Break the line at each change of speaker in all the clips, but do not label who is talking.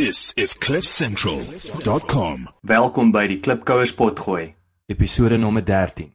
This is cliffcentral.com.
Welkom by die Klipkouers potgooi, episode nommer 13.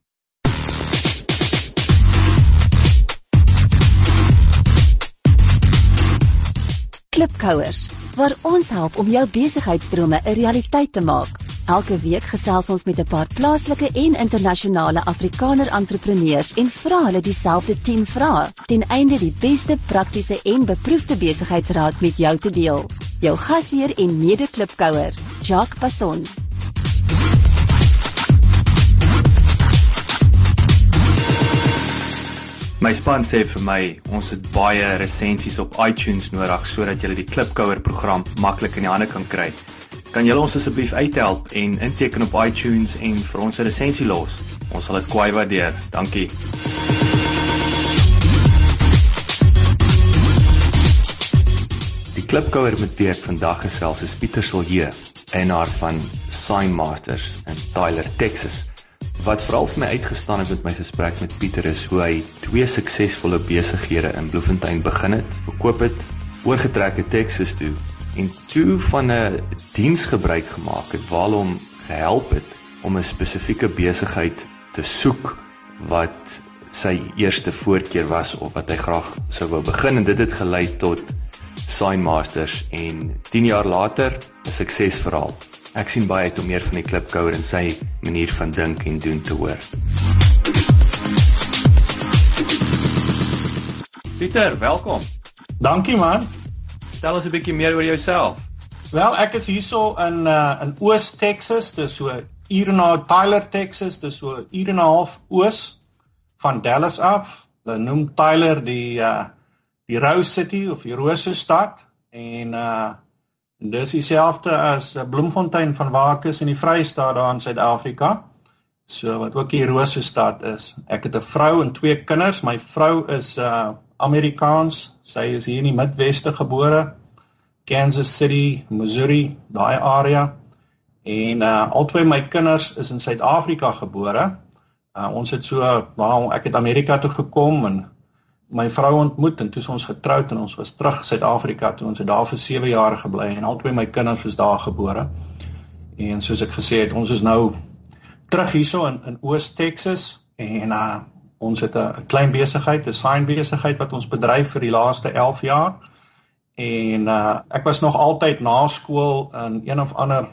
Klipkouers, waar ons help om jou besigheidsdrome 'n realiteit te maak. Elke week gesels ons met 'n paar plaaslike en internasionale Afrikaner entrepreneurs en vra hulle dieselfde 10 vrae ten einde die beste praktiese en beproefde besigheidsraad met jou te deel. Jou gasheer en mede-klipkouer, Jacques Passon.
My span sê vir my ons het baie resensies op iTunes nodig sodat jy die Klipkouer program maklik in die hande kan kry. Kan julle ons asseblief uithelp en inteken op iTunes en vir ons 'n resensie los? Ons sal dit kwai waardeer. Dankie. Die Klipkouer met wie ek vandag gesels is Pieter Silje, eienaar van Sign Masters in Tyler, Texas. Wat veral vir my uitgestaan het met my gesprek met Pieter is hoe hy twee suksesvolle besighede in Bloemfontein begin het, verkoop het, oorgetrek het Texas toe en toe van 'n diens gebruik gemaak het waar hom gehelp het om 'n spesifieke besigheid te soek wat sy eerste voorkeur was of wat hy graag sou wou begin en dit het gelei tot Sign Masters en 10 jaar later 'n suksesverhaal. Ek sien baie uit om meer van die klipkouer en sy manier van dink en doen te hoor. Pieter, welkom.
Dankie man.
Stel ons 'n bietjie meer oor jouself.
Wel, ek is hierso in uh in Oos Texas, dis so uur na Tyler, Texas, dis so uur en 'n half oos van Dallas af. Hulle noem Tyler die uh die Rose City of die Rose stad en uh En dis dieselfde as Bloemfontein van waar ek is in die Vrystaat daar in Suid-Afrika. So wat ook die Rose stad is. Ek het 'n vrou en twee kinders. My vrou is uh Amerikaans. Sy is hier in die Midweste gebore. Kansas City, Missouri, daai area. En uh albei my kinders is in Suid-Afrika gebore. Uh ons het so waar ek het Amerika toe gekom en my vrou ontmoet en toe ons getroud en ons was terug Suid-Afrika toe ons het daar vir 7 jaar gebly en albei my kinders is daar gebore. En soos ek gesê het, ons is nou terug hierso in in Oos-Texas en uh ons het 'n klein besigheid, 'n sign besigheid wat ons bedryf vir die laaste 11 jaar. En uh ek was nog altyd na skool in een of ander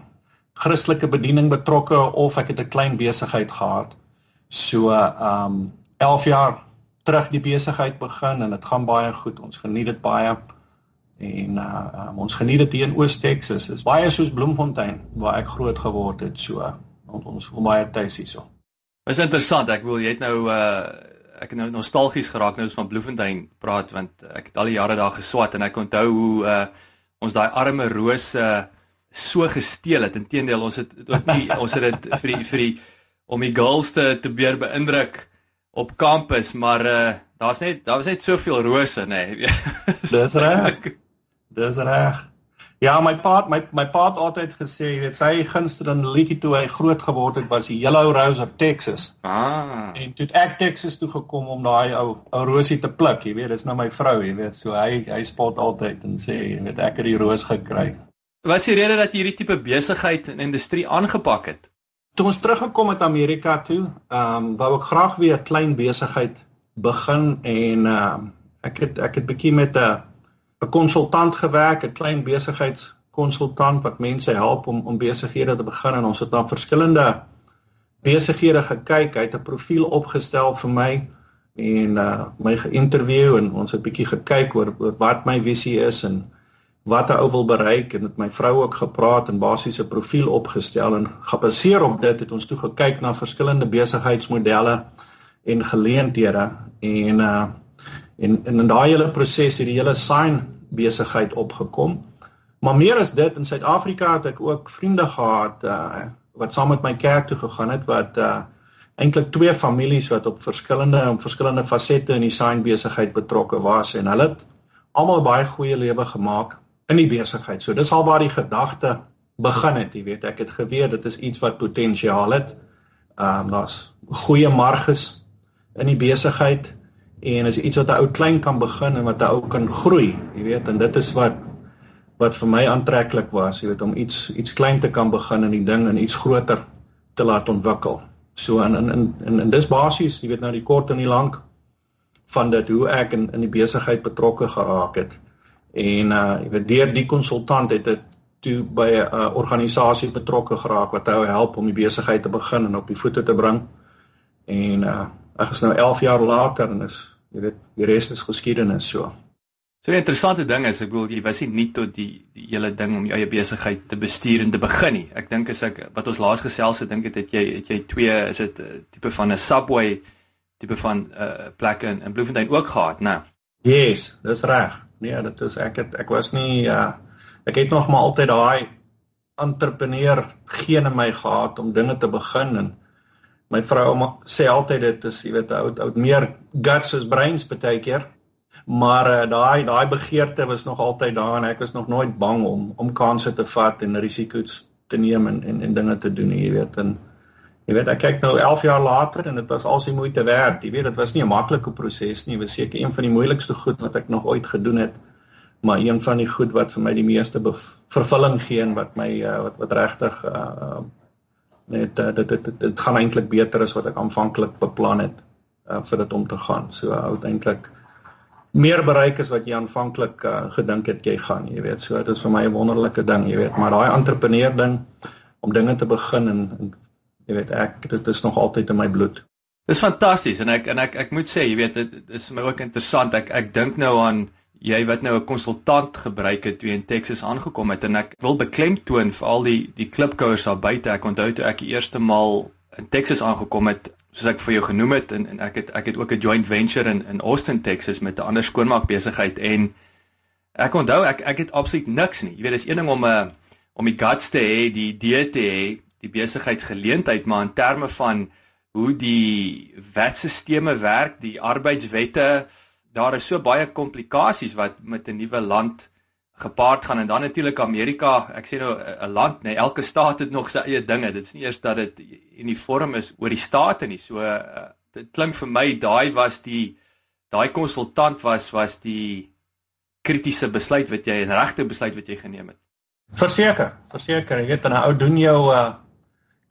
Christelike bediening betrokke of ek het 'n klein besigheid gehad. So uh um 11 jaar terug die besigheid begin en dit gaan baie goed. Ons geniet dit baie. En uh um, ons geniet dit hier in Oos-Texas. Dit is baie soos Bloemfontein waar ek groot geword het so. Ons voel baie tuis hierso.
Dit is interessant. Ek wil jy het nou uh ek het nou nostalgies geraak nou as van Bloemfontein praat want ek het al die jare daar geswat en ek onthou hoe uh ons daai arme rose so gesteel het. Inteendeel ons het ook nie ons het dit vir die vir die om die girls te te beer beïndruk op kampus, maar uh daar's net daar was net soveel rose nê. Nee.
Dis reg. Dis reg. Ja, my pa my my pa het altyd gesê, jy weet, sy gunsteling liedjie toe hy groot geword het was die Yellow Rose of Texas.
Ah.
En toe ek Texas toe gekom om daai ou ou rosie te pluk, jy weet, dis nou my vrou, jy weet, so hy hy spot altyd en sê, jy weet, ek het die roos gekry.
Wat is die rede dat jy hierdie tipe besigheid en industrie aangepak het?
Toe ons teruggekom het Amerika toe, ehm um, wou ek graag weer 'n klein besigheid begin en ehm um, ek het ek het bietjie met 'n 'n konsultant gewerk, 'n klein besigheidskonsultant wat mense help om om besighede te begin en ons het na verskillende besighede gekyk, hy het 'n profiel opgestel vir my en uh my geïnterview en ons het bietjie gekyk oor oor wat my visie is en wat 'n ou wil bereik en met my vrou ook gepraat en basies 'n profiel opgestel en gebaseer op dit het ons toe gekyk na verskillende besigheidsmodelle en geleenthede en uh en, en in daai hele proses het die hele sign besigheid opgekom. Maar meer as dit in Suid-Afrika het ek ook vriende gehad uh wat saam met my kerk toe gegaan het wat uh eintlik twee families wat op verskillende op verskillende fasette in die sign besigheid betrokke was en hulle het almal baie goeie lewe gemaak in die besigheid. So dis al waar die gedagte begin het, jy weet, ek het geweet dit is iets wat potensiaal het. Ehm um, daar's goeie marges in die besigheid en is iets wat 'n ou klein kan begin en wat 'n ou kan groei, jy weet, en dit is wat wat vir my aantreklik was, jy weet om iets iets klein te kan begin en die ding in iets groter te laat ontwikkel. So in in in en, en dis basies, jy weet nou die kort en die lank van dit hoe ek in in die besigheid betrokke geraak het. En uh jy weet deur die konsultant het dit toe by 'n uh, organisasie betrokke geraak wat hou help om die besigheid te begin en op die voete te bring. En uh ek is nou 11 jaar later en is jy weet die res is geskiedenis so.
So 'n interessante ding is ek bedoel jy was nie nie tot die die hele ding om jou eie besigheid te bestuur en te begin nie. Ek dink as ek wat ons laas gesels het, dink ek het jy het jy twee is dit tipe van 'n subway tipe van uh plekke in, in Bloemfontein ook gehad, né? Nou.
Yes, dis reg. Nee, dit is ek het ek was nie uh ek het nog maar altyd daai entrepreneur geen in my gehad om dinge te begin en my vrou sê altyd dit is jy weet oud oud meer guts as brains baie keer maar uh, daai daai begeerte was nog altyd daar en ek was nog nooit bang om om kansse te vat en risiko's te neem en en, en dinge te doen jy weet en jy weet ek kyk nou 11 jaar later en dit was al sy moeite werd jy weet dit was nie 'n maklike proses nie was seker een van die moeilikste goed wat ek nog ooit gedoen het maar een van die goed wat vir my die meeste vervulling gee en wat my uh, wat wat regtig uh, net uh, dit dit dit gaan eintlik beter as wat ek aanvanklik beplan het uh, vir dit om te gaan. So uh, uiteindelik meer bereik as wat jy aanvanklik uh, gedink het jy gaan, jy weet. So dit is vir my 'n wonderlike ding, jy weet, maar daai entrepreneur ding om dinge te begin en, en jy weet ek dit is nog altyd in my bloed.
Dis fantasties en ek en ek ek moet sê, jy weet dit is vir my ook interessant. Ek ek dink nou aan jy wat nou 'n konsultant gebruik het toe in Texas aangekom het en ek wil beklemtoon vir al die die klipkouers daar buite. Ek onthou toe ek die eerste maal in Texas aangekom het, soos ek vir jou genoem het en, en ek het ek het ook 'n joint venture in in Austin, Texas met 'n ander skoonmaakbesigheid en ek onthou ek ek het absoluut niks nie. Jy weet, dis een ding om 'n uh, om die guts te hê, die idee te hê, die besigheidsgeleentheid, maar in terme van hoe die wetstelsels werk, die arbeidswette, daar is so baie komplikasies wat met 'n nuwe land gepaard gaan en dan natuurlik Amerika, ek sê nou 'n land, nee, elke staat het nog sy eie dinge. Dit is nie eers dat dit uniform is oor die state nie. So uh, dit klink vir my daai was die daai konsultant was was die kritiese besluit wat jy en regte besluit wat jy geneem het.
Verseker, verseker, jy weet dan ou doen jou uh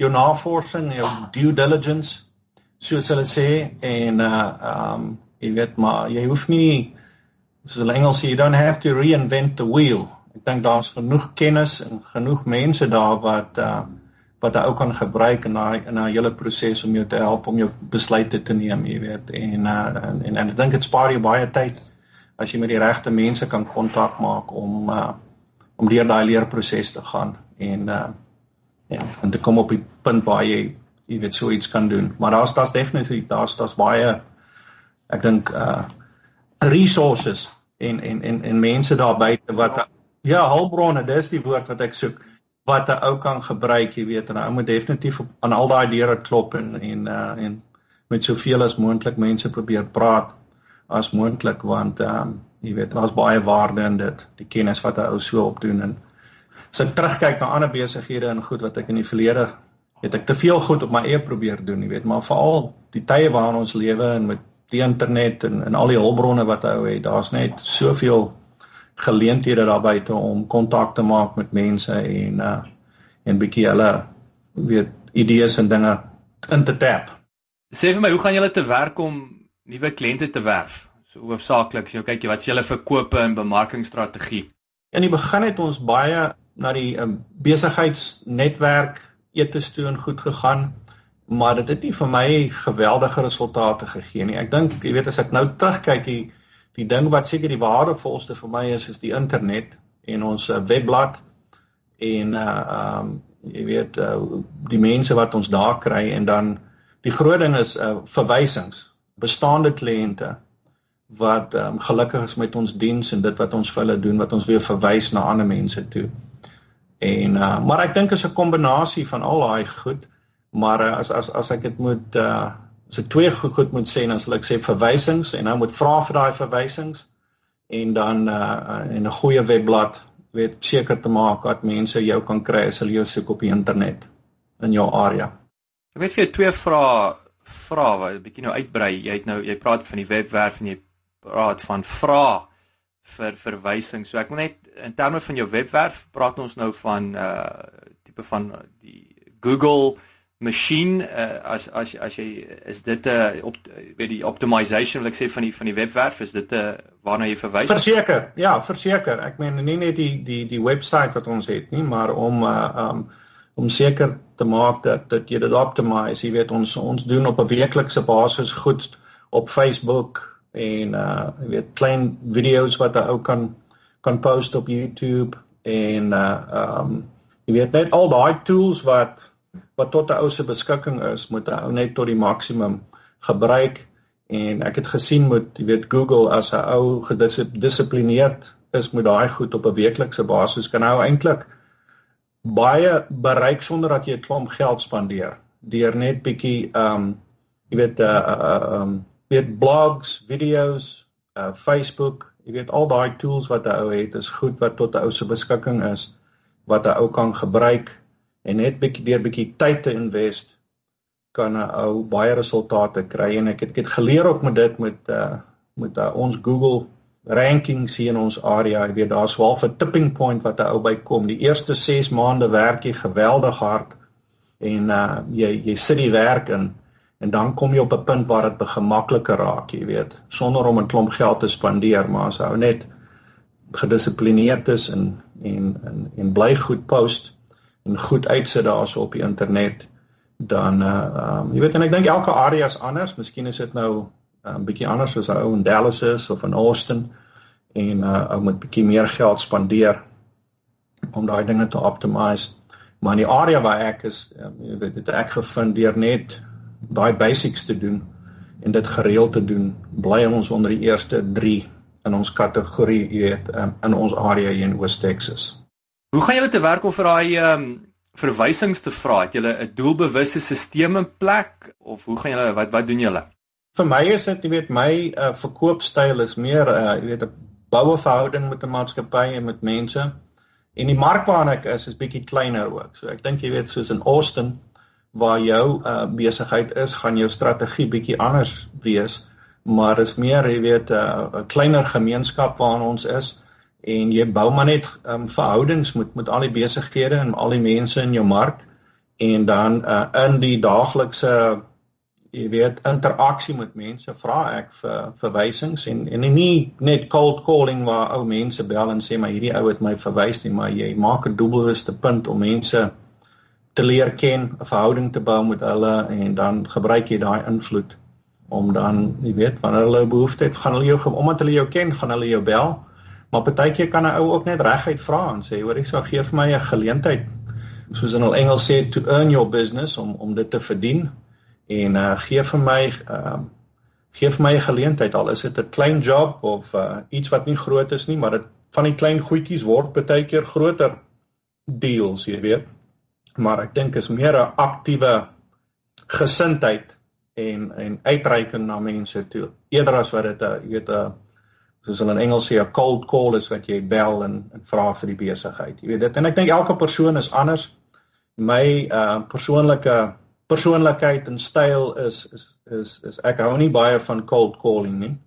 jou navorsing, jou due diligence soos hulle sê en uh um jy weet maar jy hoef nie soos hulle Engels sê you don't have to reinvent the wheel. Ek dink daar's genoeg kennis en genoeg mense daar wat uh wat jy ook kan gebruik in daai in 'n hele proses om jou te help om jou besluite te neem, jy weet. En uh en en, en ek dink dit spaar jou baie tyd as jy met die regte mense kan kontak maak om uh om deur daai leerproses te gaan en uh ja, en te kom op die punt waar jy jy weet so iets kan doen. Maar daar's daar's definitief daar's daar's baie ek dink uh resources en en en en mense daar buite wat ja, hulpbronne, dis die woord wat ek soek wat 'n ou kan gebruik, jy weet, en 'n ou moet definitief op, aan al daai deure klop en en uh en met soveel as moontlik mense probeer praat as moontlik want ehm um, jy weet, daar's baie waarde in dit, die kennis wat 'n ou so opdoen en as ek terugkyk na ander besighede en goed wat ek in die verlede het ek te veel goed op my eie probeer doen, jy weet, maar veral die tye waarin ons lewe en met die internet en en al die hulpbronne wat hy het, daar's net soveel geleenthede daar buite om kontak te maak met mense en uh en bietjie hulle weet idees en dinge in te tap.
Sê vir my, hoe gaan julle te werk om nuwe kliënte te werf? So hoofsaaklik, jy kyk jy wat julle verkope en bemarkingstrategie.
In die begin het ons baie na die um, besigheidsnetwerk etes toe en goed gegaan maar dit het nie vir my geweldige resultate gegee nie. Ek dink, jy weet as ek nou terugkyk, die die ding wat seker die waardevolste vir my is is die internet en ons uh, webblad en uh um jy weet uh, die mense wat ons daar kry en dan die groot ding is uh verwysings, bestaande kliënte wat um gelukkig is met ons diens en dit wat ons vir hulle doen wat ons weer verwys na ander mense toe. En uh maar ek dink is 'n kombinasie van al daai goed maar uh, as as as ek dit moet uh as ek twee goed, goed moet sê dan sal ek sê verwysings en nou moet vra vir daai verwysings en dan uh en 'n goeie webblad weet seker te maak dat mense jou kan kry as hulle jou soek op die internet in jou area.
Ek weet vir jou twee vrae vra wat 'n bietjie nou uitbrei. Jy het nou jy praat van die webwerf en jy praat van vra vir verwysing. So ek wil net in terme van jou webwerf praat ons nou van uh tipe van die Google masjien uh, as as as jy is dit 'n uh, op weet die optimization wil ek sê van die van die webwerf is dit 'n uh, waarna jy verwys?
Verseker ja verseker. Ek meen nie net die die die webwerf wat ons het nie maar om uh, um om seker te maak dat dat jy dit optimize jy weet ons ons doen op 'n weeklikse basis goed op Facebook en uh jy weet klein video's wat jy ook kan kan post op YouTube en uh um jy weet net al daai tools wat wat tot 'n ou se beskikking is, moet 'n ou net tot die maksimum gebruik. En ek het gesien met jy weet Google as 'n ou gedissiplineerd is met daai goed op 'n weeklikse basis kan hy eintlik baie bereik sonder dat jy 'n klomp geld spandeer. Deur net bietjie um jy weet uh uh um weet blogs, video's, uh Facebook, jy weet al daai tools wat 'n ou het is goed wat tot 'n ou se beskikking is wat 'n ou kan gebruik en net bietjie deur bietjie tyd te invest kan 'n ou baie resultate kry en ek het, ek het geleer ook met dit met uh met uh, ons Google rankings hier in ons area. Jy weet daar's wel 'n tipping point wat 'n ou by kom. Die eerste 6 maande werk jy geweldig hard en uh jy jy sit die werk in en dan kom jy op 'n punt waar dit begin makliker raak, jy weet, sonder om 'n klomp geld te spandeer, maar as ou net gedissiplineerd is en en en, en bly goed post en goed uitsit daarso op die internet dan uh um, jy weet en ek dink elke area is anders. Miskien is dit nou 'n um, bietjie anders as ou in Dallas is of in Austin en uh ou moet bietjie meer geld spandeer om daai dinge te optimize. Maar in die area waar ek is, um, jy weet dit ek gevind deur net daai basics te doen en dit gereeld te doen, bly ons onder die eerste 3 in ons kategorie, jy weet, um, in ons area hier in West Texas.
Hoe gaan julle te werk om vir daai ehm um, verwysings te vra? Het julle 'n doelbewuste stelsel in plek of hoe gaan julle wat wat doen julle?
Vir my is dit, jy weet, my uh, verkoopstyl is meer uh, jy weet 'n boue verhouding met 'n maatskappy en met mense. En die mark waarna ek is is bietjie kleiner ook. So ek dink jy weet soos in Austin waar jou uh, besigheid is, gaan jou strategie bietjie anders wees, maar is meer jy weet 'n uh, kleiner gemeenskap waarin ons is en jy bou maar net um, verhoudings met met al die besighede en al die mense in jou mark en dan uh, in die daaglikse jy weet interaksie met mense vra ek vir verwysings en en nie net cold calling waar ou mense bel en sê maar hierdie ou het my verwys nie maar jy maak 'n doelbewuste punt om mense te leer ken 'n verhouding te bou met hulle en dan gebruik jy daai invloed om dan jy weet wanneer hulle behoefte het gaan hulle jou omdat hulle jou ken gaan hulle jou bel Maar partykeer kan 'n ou ook net reguit vra en sê, "Hoor, ek gee vir my 'n geleentheid." Soos in al Engels sê, "to earn your business" om om dit te verdien en uh gee vir my ehm uh, gee vir my 'n geleentheid al is dit 'n klein job of uh iets wat nie groot is nie, maar dit van die klein goedjies word baie keer groter deals, jy weet. Maar ek dink is meer 'n aktiewe gesindheid en en uitreiking na mense toe eerder as wat dit 'n jy weet 'n soos hulle in Engels sê 'n cold call is wat jy bel en, en vra vir die besigheid. Jy weet dit en ek dink elke persoon is anders. My uh persoonlike persoonlikheid en styl is is is is ek hou nie baie van cold calling nie.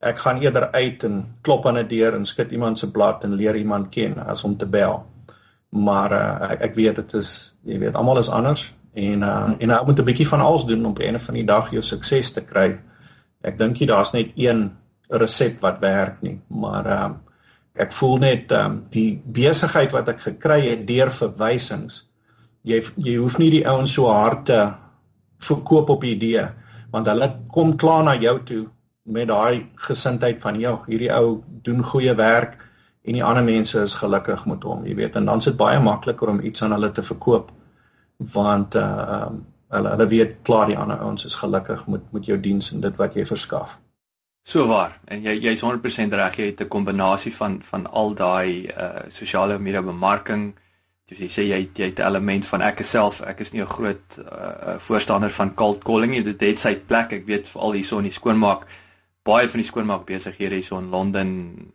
Ek gaan eerder uit en klop aan 'n deur en skud iemand se blad en leer iemand ken as om te bel. Maar uh ek, ek weet dit is jy weet almal is anders en uh en ek moet 'n bietjie van alles doen om op 'n einde van die dag jou sukses te kry. Ek dink jy daar's net een resep wat werk nie, maar ehm um, ek voel net ehm um, die besigheid wat ek gekry het deur verwysings. Jy jy hoef nie die ouens so hard te verkoop op idee want hulle kom klaar na jou toe met daai gesindheid van jou hierdie ou doen goeie werk en die ander mense is gelukkig met hom, jy weet, en dan is dit baie makliker om iets aan hulle te verkoop want uh ehm um, hulle hulle weet klaar die ander ouens is gelukkig met met jou diens en dit wat jy verskaf.
So waar. En jy jy's 100% reg, jy het 'n kombinasie van van al daai uh sosiale media bemarking. Jy sê jy het, jy het 'n element van ek self, ek is nie 'n groot uh voorstander van cold calling nie. Dit het sy plek. Ek weet veral hierso in die skoonmaak baie van die skoonmaak besighede hierso in Londen,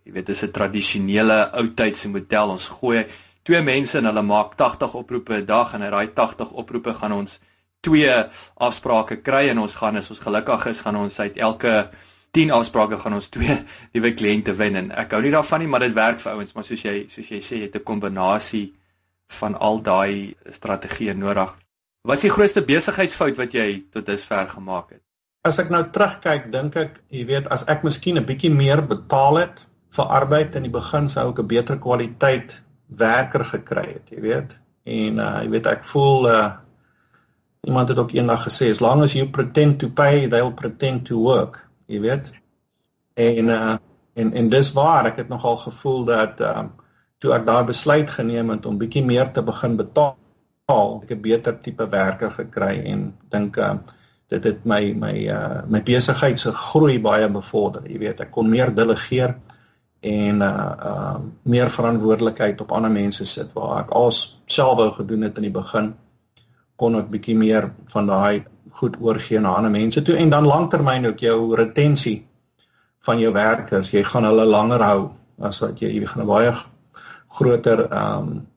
jy weet, dis 'n tradisionele ou tydse model. Ons gooi twee mense en hulle maak 80 oproepe 'n dag en uit daai 80 oproepe gaan ons twee afsprake kry en ons gaan as ons gelukkig is, gaan ons uit elke 10 afsprake gaan ons twee nuwe kliënte wen en ek hou nie daarvan nie, maar dit werk vir ouens, maar soos jy soos jy sê, jy het 'n kombinasie van al daai strategieë nodig. Wat is die grootste besigheidsfout wat jy tot dusver gemaak het?
As ek nou terugkyk, dink ek, jy weet, as ek miskien 'n bietjie meer betaal het vir arbeid in die begin sou ek 'n beter kwaliteit werker gekry het, jy weet. En uh jy weet ek voel uh iemand het ook eendag gesê as long as you pretend to pay, they'll pretend to work jy weet. En uh en en dis waar ek het nogal gevoel dat ehm um, toe ek daai besluit geneem het om bietjie meer te begin betaal, ek 'n beter tipe werker gekry en dink uh dit het my my uh my besigheid se groei baie bevorder, jy weet. Ek kon meer delegeer en uh uh meer verantwoordelikheid op ander mense sit waar ek als self wou gedoen het in die begin kon ek bietjie meer van daai goed oorgee na ander mense toe en dan lanktermyn ook jou retensie van jou werkers. Jy gaan hulle langer hou as wat jy jy gaan 'n baie groter ehm um,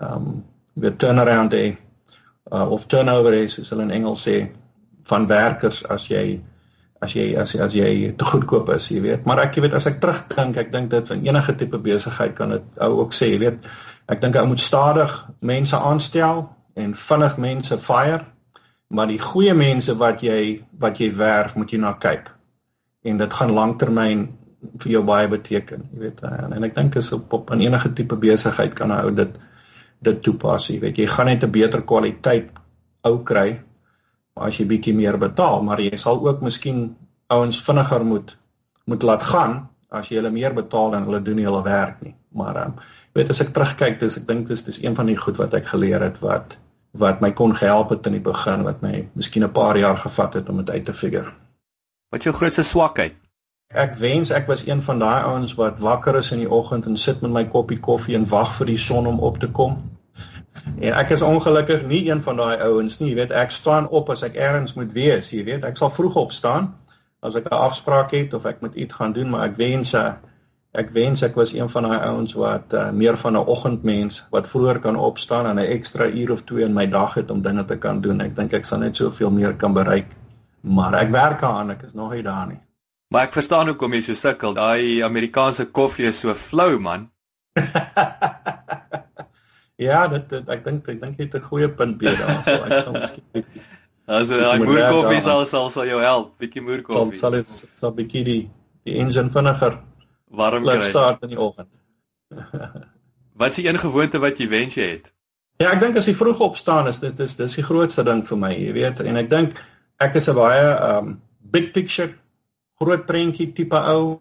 ehm um, weer turnaround day uh, of turnover is soos hulle in Engels sê van werkers as jy as jy as jy as jy te goedkoop is, jy weet. Maar ek jy weet as ek terugdink, ek dink dit van enige tipe besigheid kan dit ou ook sê, jy weet. Ek dink ou moet stadig mense aanstel en vinnig mense fire maar die goeie mense wat jy wat jy werf moet jy na kyk. En dit gaan lanktermyn vir jou baie beteken jy weet. En, en ek dink is op op aan enige tipe besigheid kan 'n ou dit dit toepas jy weet. Jy gaan net 'n beter kwaliteit ou kry as jy bietjie meer betaal maar jy sal ook miskien ouens vinniger moet moet laat gaan as jy hulle meer betaal en hulle doen nie hulle werk nie. Maar um, weet as ek terugkyk dis ek dink dis dis een van die goed wat ek geleer het wat wat my kon gehelp het in die begin wat my miskien 'n paar jaar gevat het om dit uit te figure.
Wat jou grootste swakheid?
Ek wens ek was een van daai ouens wat wakker is in die oggend en sit met my koppie koffie en wag vir die son om op te kom. En ek is ongelukkig nie een van daai ouens nie, jy weet, ek staan op as ek ergens moet wees, jy weet, ek sal vroeg opstaan as ek 'n afspraak het of ek moet iets gaan doen, maar ek wens uh, Ek wens ek was een van daai ouens wat uh, meer van 'n oggendmens wat vroeër kan opstaan en 'n ekstra uur of 2 in my dag het om dinge te kan doen. Ek dink ek sal net soveel meer kan bereik. Maar ek werk aan, ek is nog nie daar nie.
Maar ek verstaan hoekom jy so sukkel. Daai Amerikaanse koffie is so flou, man.
ja, dit, dit ek dink ek dink jy het 'n goeie punt by daar. So ek kan miskien
Also, daai moerkoffie sal sal sal jou help, bietjie moerkoffie.
Sal sal dit sal bietjie die die engine vinniger
warm kry.
start in die oggend.
wat is die een gewoonte wat jy wens jy het?
Ja, ek dink as jy vroeg opstaan is dis dis dis die grootste ding vir my, jy weet, en ek dink ek is 'n baie um big picture groot prentjie tipe ou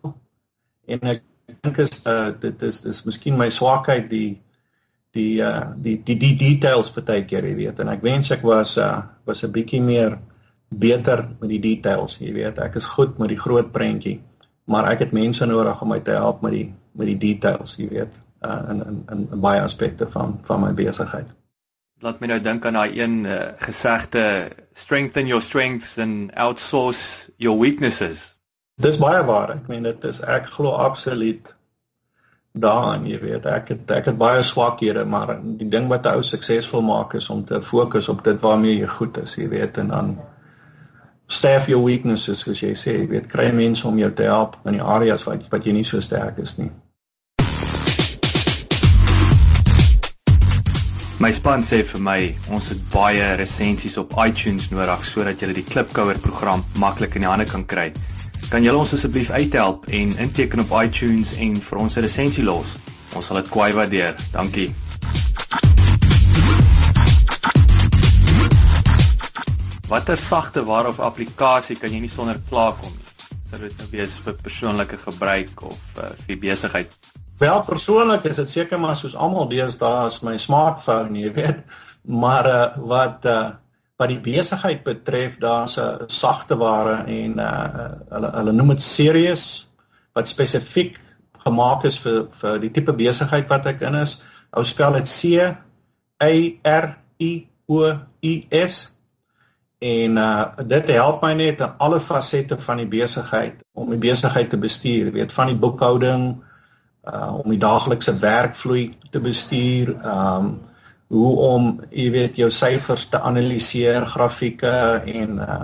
en ek dink is uh dit is dis miskien my swakheid die die uh die die die details partykeer, jy weet, en ek wens ek was uh was 'n bietjie meer beter met die details, jy weet. Ek is goed met die groot prentjie maar ek het mense nodig om my te help met die met die details, jy weet, uh, in in in baie aspekte van van my besigheid.
Laat my nou dink aan daai een uh, gesegde strengthen your strengths and outsource your weaknesses.
Dis baie waar. Ek meen dit is ek glo absoluut daarin, jy weet, ek het ek het baie swakhede, maar die ding wat 'n ou suksesvol maak is om te fokus op dit waarmee jy goed is, jy weet, en dan staff your weaknesses soos jy sê, jy weet, kry mense om jou te help in die areas wat wat jy nie so sterk is nie.
My span sê vir my, ons het baie resensies op iTunes nodig sodat jy die Klipkouer program maklik in die hande kan kry. Kan julle ons asseblief uithelp en inteken op iTunes en vir ons 'n resensie los? Ons sal dit kwai waardeer. Dankie. Watter sagte ware of applikasie kan jy nie sonder klaarkom nie? Sou dit nou wees vir persoonlike gebruik of uh, vir besigheid?
Wel persoonlik is dit seker maar soos almal deesdae is my smartphone, jy weet. Maar uh, wat uh, wat die besigheid betref, daar's 'n uh, sagte ware en uh, hulle hulle noem dit Sirius wat spesifiek gemaak is vir vir die tipe besigheid wat ek in is. Ou spel dit C A R I O U S en uh dit help my net in alle fasette van die besigheid om die besigheid te bestuur, weet van die boekhouding uh om die daaglikse werkvloei te bestuur, um hoe om jy weet jou syfers te analiseer, grafieke en uh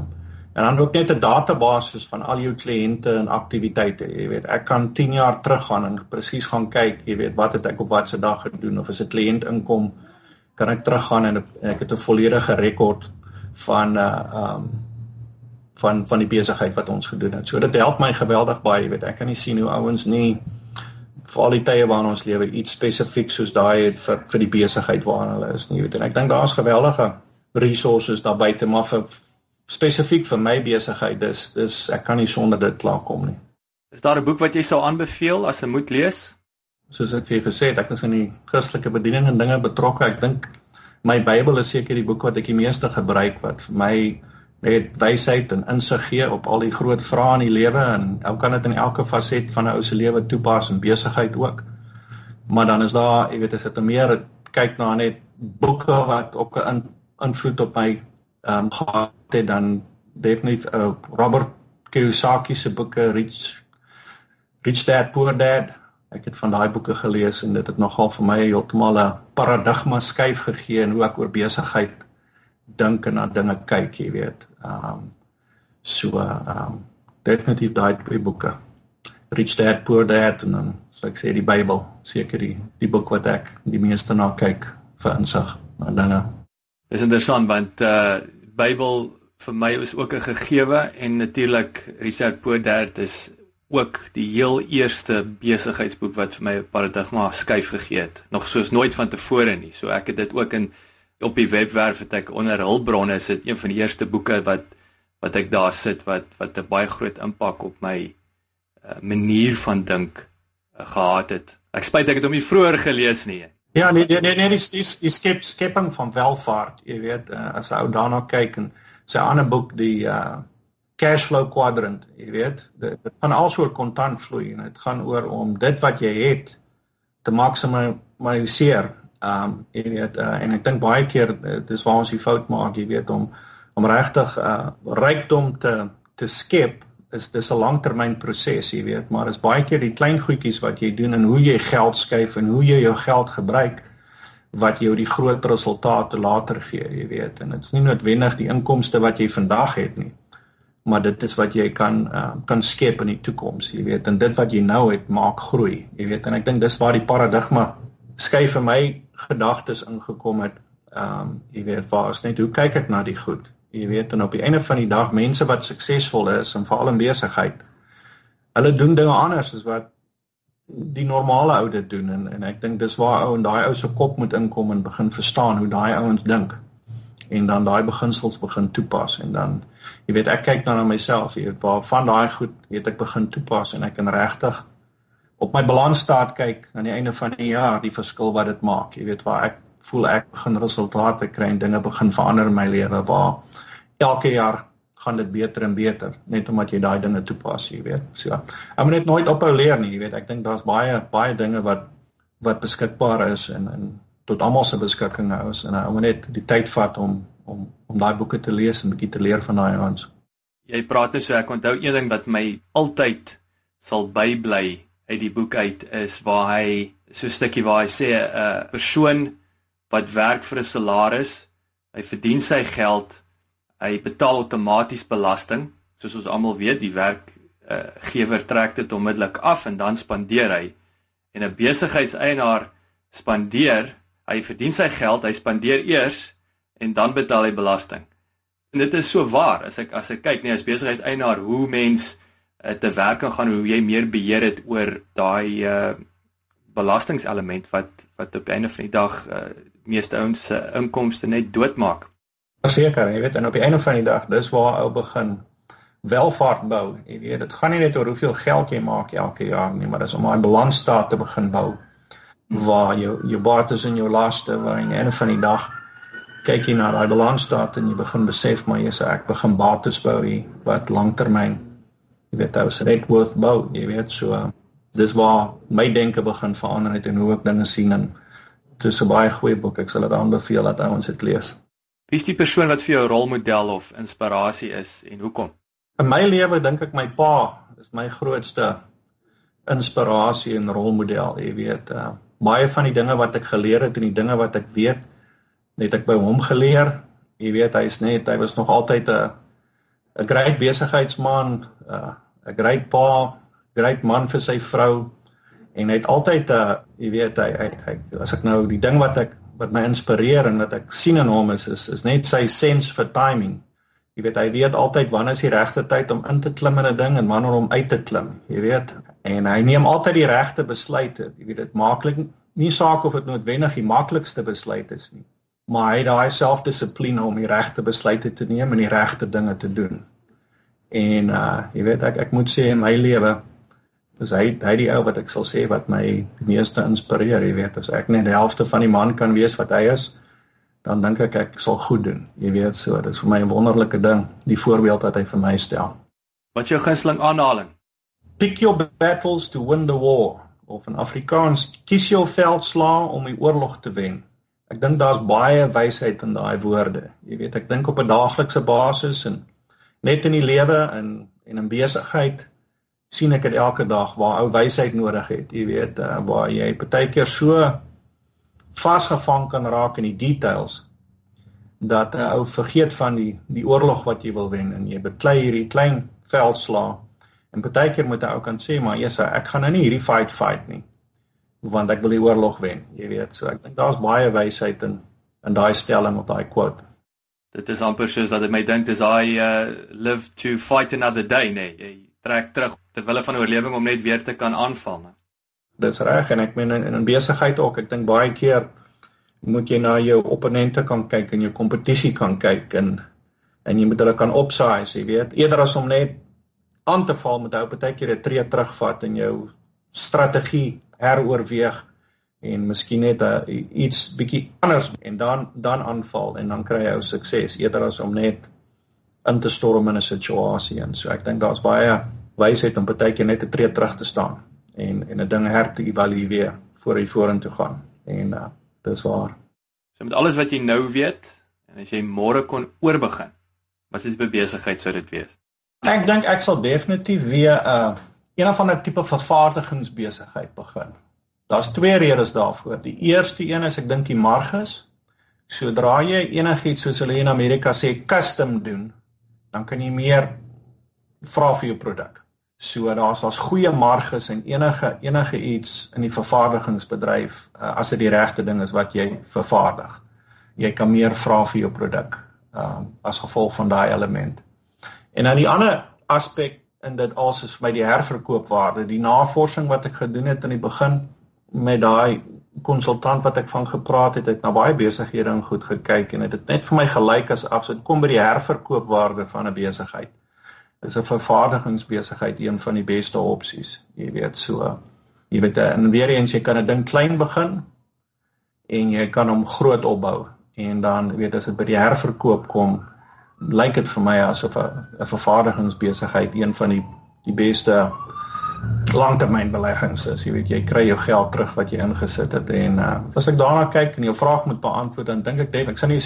En dan ook net 'n database van al jou kliënte en aktiwiteite. Jy weet, ek kan 10 jaar teruggaan en presies gaan kyk, jy weet, wat het ek op watter dag gedoen of as 'n kliënt inkom, kan ek teruggaan en ek het 'n volledige rekord van uh um van van die besigheid wat ons gedoen het. So dit help my geweldig baie, jy weet, ek kan nie sien hoe ouens nie vir al die tye waarin ons lewe iets spesifiek soos daai het vir vir die besigheid waarin hulle is nie, weet. En ek dink daar's geweldige resources daar buite maar vir spesifiek vir my besigheid dis dis ek kan nie sonder dit klaarkom nie.
Is daar 'n boek wat jy sou aanbeveel as 'n moet lees?
Soos ek vir gesê het, ek is in die Christelike bediening en dinge betrokke. Ek dink my Bybel is seker die boek wat ek die meeste gebruik wat vir my net wysheid en insig gee op al die groot vrae in die lewe en ou kan dit in elke faset van 'n ou se lewe toepas en besigheid ook. Maar dan is daar, jy weet, as dit meer kyk na net boeke wat ook 'n invloed op my ehm um, gehad het dan definitief uh, Robert Kiyosaki se boeke Rich Rich Dad Poor Dad. Ek het van daai boeke gelees en dit het nogal vir my heeltemal 'n paradigma skuif gegee in hoe ek oor besigheid dink en na dinge kyk, jy weet. Ehm um, so ehm um, definitief daai twee boeke. Rich Dad Poor Dad en dan so ek sê die Bybel, seker die die boek wat ek die meeste na kyk vir insig en dinge.
Dis interessant want uh Bybel vir my is ook 'n gegewe en natuurlik Richard Poudert is ook die heel eerste besigheidsboek wat vir my 'n paradigma skuif gegee het, nog soos nooit van tevore nie. So ek het dit ook in op die webwerf het ek onder hulpbronne is dit een van die eerste boeke wat wat ek daar sit wat wat 'n baie groot impak op my uh, manier van dink uh, gehad het. Ek spyt ek het hom nie vroeër gelees nie.
Ja, nee nee nee, nee dis dis die skep skepping van welvaart, jy weet, uh, as ou daarna kyk en sy ander boek die uh cash flow quadrant, jy weet, dit, dit gaan alsoor kontant vloei en dit gaan oor om dit wat jy het te maksimaliseer. Um jy weet, uh, en ek dink baie keer dis waar ons die fout maak, jy weet, om om regtig uh rykdom te te skep is dis 'n langtermynproses, jy weet, maar is baie keer die klein goedjies wat jy doen en hoe jy geld skuif en hoe jy jou geld gebruik wat jou die groot resultate later gee, jy weet. En dit is nie noodwendig die inkomste wat jy vandag het nie, maar dit is wat jy kan uh, kan skep in die toekoms, jy weet. En dit wat jy nou het, maak groei, jy weet. En ek dink dis waar die paradigma skuif vir my gedagtes ingekom het. Ehm um, jy weet, waar is net hoe kyk ek na die goed? Jy weet en op die einde van die dag mense wat suksesvol is en veral in besigheid, hulle doen dinge anders as wat die normale ou dit doen en en ek dink dis waar ou en daai ou se kop moet inkom en begin verstaan hoe daai ouens dink en dan daai beginsels begin toepas en dan jy weet ek kyk dan na myself jy weet waar van daai goed weet ek begin toepas en ek kan regtig op my balansstaat kyk aan die einde van die jaar die verskil wat dit maak jy weet waar ek voel ek begin resultate kry en dinge begin verander in my lewe waar elke jaar gaan dit beter en beter net omdat jy daai dinge toepas, jy weet. So, ek moet net nooit ophou leer nie, jy weet. Ek dink daar's baie baie dinge wat wat beskikbaar is en en tot almal se beskikking nou is en ek moet net die tyd vat om om om daai boeke te lees en bietjie te leer van daai ouens.
Jy praat net so ek onthou een ding wat my altyd sal bybly uit die boek uit is waar hy so 'n stukkie waar hy sê 'n persoon wat werk vir 'n salaris, hy verdien sy geld, hy betaal outomaties belasting, soos ons almal weet, die werkgewer uh, trek dit onmiddellik af en dan spandeer hy. En 'n besigheidseienaar spandeer, hy verdien sy geld, hy spandeer eers en dan betaal hy belasting. En dit is so waar as ek as ek kyk nee as besigheidseienaar hoe mens uh, te werk kan gaan hoe jy meer beheer het oor daai uh, belastingelement wat wat op die einde van die dag uh, meeste ouens se inkomste net doodmaak.
Verseker, jy weet, en op die einde van die dag, dis waar ou begin welvaart bou. Jy weet, dit gaan nie net oor hoeveel geld jy maak elke jaar nie, maar dis om 'n balansstaat te begin bou waar jou jou bates en jou laste waar aan die einde van die dag kyk jy na daai balansstaat en jy begin besef maar jy sê ek begin bates bou hier wat langtermyn jy weet ou se net worth bou jy weet so dis waar my denke begin verander het en hoe ek dinge sien en dit is 'n baie goeie boek. Ek sal dit aanbeveel dat ouens dit lees.
Wie is die persoon wat vir jou rolmodel of inspirasie is en hoekom?
In my lewe dink ek my pa is my grootste inspirasie en rolmodel, jy weet. Uh, baie van die dinge wat ek geleer het en die dinge wat ek weet, het ek by hom geleer. Jy weet, hy is net hy was nog altyd 'n 'n great besigheidsman, uh, 'n great pa, great man vir sy vrou en hy het altyd 'n jy weet hy, hy hy as ek nou die ding wat ek wat my inspireer en wat ek sien in hom is is, is net sy sense vir timing. Jy weet hy weet altyd wanneer is die regte tyd om in te klim in 'n ding en wanneer om uit te klim. Jy weet en hy neem altyd die regte besluite. Jy weet dit maaklik nie saak of dit noodwendig die maklikste besluit is nie, maar hy het daai selfdissipline om die regte besluite te neem en die regte dinge te doen. En uh jy weet ek ek moet sê in my lewe is hy hy die ou wat ek sal sê wat my die meeste inspireer, jy weet, as ek net die helfte van die man kan wees wat hy is, dan dink ek ek sal goed doen. Jy weet so, dit is vir my 'n wonderlike ding, die voorbeeld wat hy vir my stel.
Wat jou gunsteling aanhaling?
Pick your battles to win the war of in Afrikaans kies jou veldslae om die oorlog te wen. Ek dink daar's baie wysheid in daai woorde. Jy weet, ek dink op 'n daaglikse basis en net in die lewe en en in besigheid sien ek dit elke dag waar ou wysheid nodig het. Jy weet, uh, waar jy partykeer so vasgevang kan raak in die details dat 'n uh, ou vergeet van die die oorlog wat jy wil wen en jy beklei hierdie klein veldslae En baie keer moet 'n ou kan sê maar eers ek gaan nou nie hierdie fight fight nie want ek wil die oorlog wen, jy weet. So ek dink daar's baie wysheid in in daai stelling of daai quote.
Dit is amper soos dat dit my dink dis hy uh live to fight another day, nee. Jy trek terug ter wille van oorlewing om net weer te kan aanval. Nee.
Dis reg en ek meen in, in besigheid ook. Ek dink baie keer moet jy na jou opponente kan kyk en jou kompetisie kan kyk en en jy moet hulle kan opsaai, jy weet. Eerder as om net aan te val met ou baie keer 'n tree terugvat en jou strategie heroorweeg en miskien net uh, iets bietjie anders en dan dan aanval en dan kry jy ou sukses eerder as om net in te storm in 'n situasie en so ek dink daar's baie wysheid om baie keer net 'n tree terug te staan en en 'n ding her te evalueer voor jy vorentoe gaan en uh, dis waar.
So met alles wat jy nou weet en as jy môre kon oorbegin, wat is die besigheid sou dit wees?
Ek dink ek sal definitief weer 'n uh, een of ander tipe vervaardigingsbesigheid begin. Daar's twee redes daarvoor. Die eerste een is ek dink die marges. Sodra jy enigiets soos hulle in Amerika sê custom doen, dan kan jy meer vra vir jou produk. So daar's daar's goeie marges en enige enige iets in die vervaardigingsbedryf uh, as dit die regte ding is wat jy vervaardig. Jy kan meer vra vir jou produk uh, as gevolg van daai element. En dan die ander aspek in dit alles is vir my die herverkoopwaarde, die navorsing wat ek gedoen het in die begin met daai konsultant wat ek van gepraat het, het na baie besighede en goed gekyk en dit het net vir my gelyk as as dit kom by die herverkoopwaarde van 'n besigheid. Dis 'n vervaardigingsbesigheid een van die beste opsies. Jy weet so, jy weet en weer eens jy kan 'n ding klein begin en jy kan hom groot opbou en dan weet as dit by die herverkoop kom, lyk dit vir my asof 'n vervaardigingsbesigheid een van die die beste langtermynbeleggings is. Jy weet, jy kry jou geld terug wat jy ingesit het en uh, as ek daarna kyk en jou vraag moet beantwoord, dan dink ek dit ek sien nie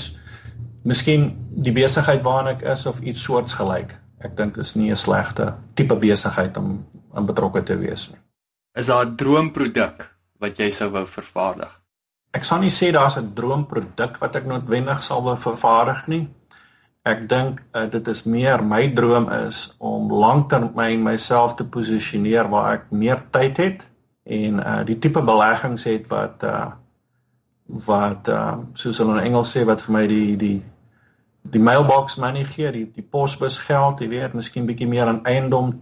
miskien die besigheid waarna ek is of iets soortgelyk. Ek dink dit is nie 'n slegte tipe besigheid om aan betrokke te wees nie.
Is daar 'n droomproduk wat jy sou wou vervaardig?
Ek sal nie sê daar's 'n droomproduk wat ek noodwendig sal wou vervaardig nie ek dink uh, dit is meer my droom is om lanktermyn myself te posisioneer waar ek meer tyd het en uh, die tipe beleggings het wat uh, wat uh, soos hulle in Engels sê wat vir my die die die mailbox money gee, die die posbus geld, jy weet, miskien bietjie meer aan eiendom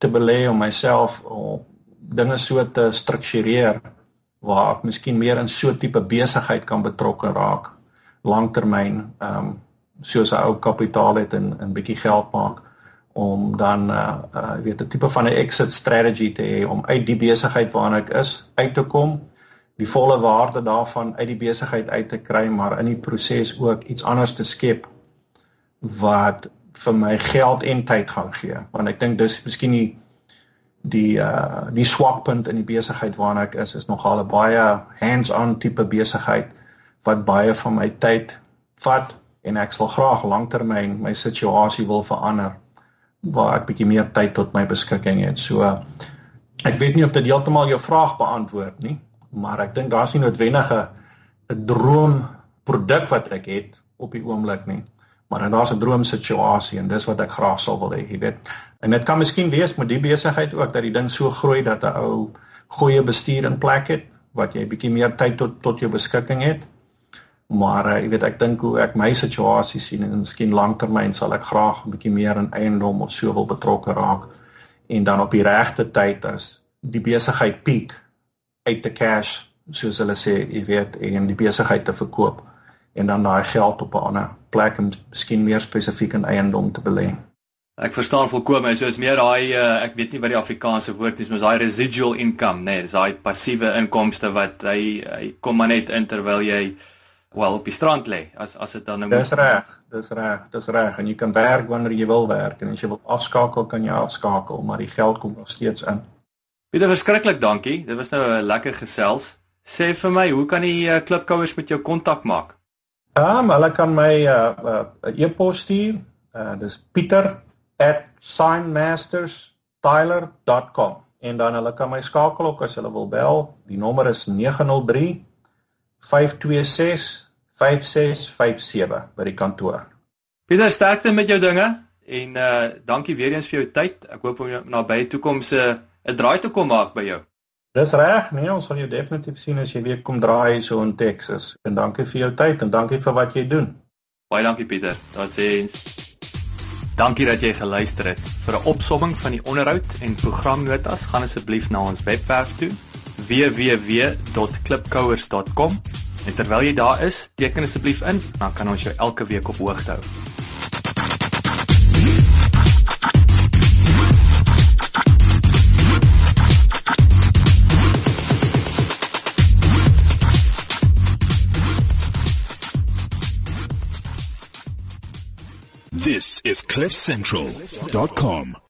te belê om myself om dinge so te struktureer waar ek miskien meer in so 'n tipe besigheid kan betrokke raak lanktermyn. Ehm um, soos 'n ou kapitaal het en 'n bietjie geld maak om dan uh uh weet 'n tipe van 'n exit strategy te hê om uit die besigheid waarna ek is uit te kom, die volle waarde daarvan uit die besigheid uit te kry, maar in die proses ook iets anders te skep wat vir my geld en tyd gaan gee. Want ek dink dis miskien die die uh die swakpunt in die besigheid waarna ek is is nogal 'n baie hands-on tipe besigheid wat baie van my tyd vat en ek sal graag lanktermyn my situasie wil verander waar ek bietjie meer tyd tot my beskikking het. So ek weet nie of dit heeltemal jou vraag beantwoord nie, maar ek dink daar's nie noodwendige 'n droom produk wat ek het op die oomblik nie. Maar en daar's 'n droomsituasie en dis wat ek graag sou wil hê, jy weet. En dit kan miskien wees met die besigheid ook dat die ding so groei dat 'n ou goeie bestuur in plek het wat jy bietjie meer tyd tot tot jou beskikking het. Maar uh, jy weet ek dink hoe ek my situasie sien en miskien lanktermyn sal ek graag 'n bietjie meer in eiendom of so wil betrokke raak en dan op die regte tyd as die besigheid piek uit te cash soos hulle sê, jy weet, en die besigheid te verkoop en dan daai geld op 'n ander plek en miskien meer spesifiek in eiendom te belê.
Ek verstaan volkome, so is meer daai uh, ek weet nie wat die Afrikaanse woord is, maar daai residual income, nee, dis daai passiewe inkomste wat hy hy kom maar net in terwyl jy wel op die strand lê as as dit dan
nou Dis reg, dis reg, dis reg en jy kan werk wanneer jy wil werk en as jy wil afskakel kan jy afskakel, maar die geld kom nog steeds in.
Pieter, verskriklik dankie. Dit was nou 'n lekker gesels. Sê vir my, hoe kan die uh, klipkouers met jou kontak maak?
Ehm, um, hulle kan my 'n uh, uh, e-pos stuur. Uh, dis peter@signmasterstyler.com en dan hulle kan my skakel ook as hulle wil bel. Die nommer is 903 526 5657 by die kantoor.
Pieter, sterkte met jou dinge en uh dankie weer eens vir jou tyd. Ek hoop om jou nabye toekoms 'n uh, 'n draai te kom maak by jou.
Dis reg, nee, ons sal jou definitief sien as jy weer kom draai so in Texas. En dankie vir jou tyd en dankie vir wat jy doen.
Baie dankie Pieter. Totsiens. Dankie dat jy geluister het. Vir 'n opsomming van die onderhoud en programnotas, gaan asseblief na ons webwerf toe www.klipkouers.com. En terwyl jy daar is, teken asseblief in, dan kan ons jou elke week op hoogte hou.
This is CliffCentral.com.